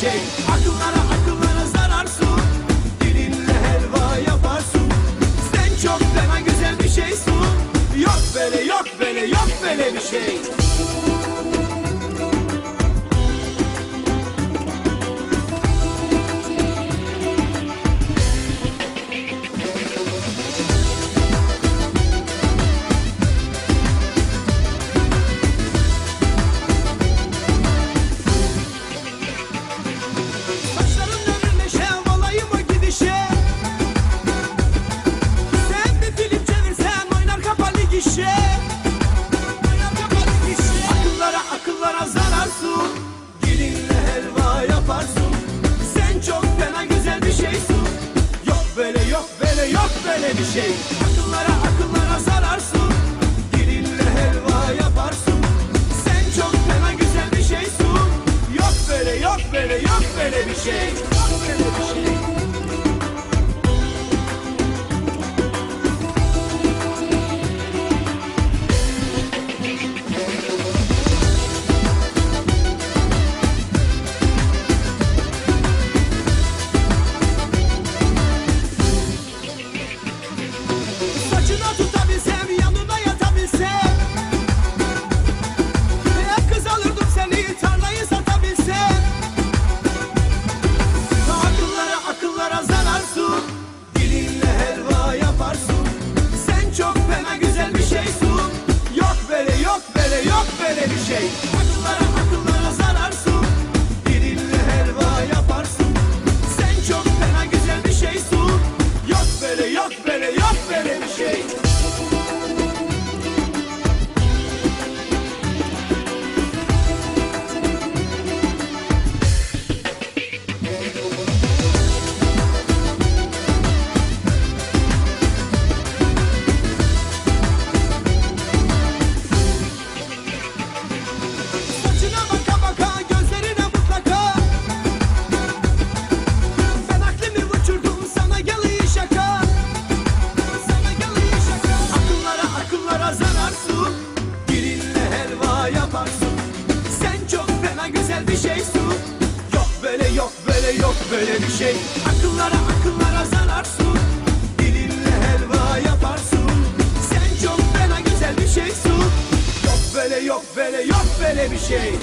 shake. I do yok böyle yok böyle bir şey. Akıllara akıllara zararsın. Dilinle helva yaparsın. Sen çok fena güzel bir şeysin. Yok böyle yok böyle yok böyle bir şey böyle böyle bir şey. Akıllara akıllara zararsın. Dilinle helva yaparsın. Sen çok fena güzel bir şeysin. Yok böyle yok böyle yok böyle bir şey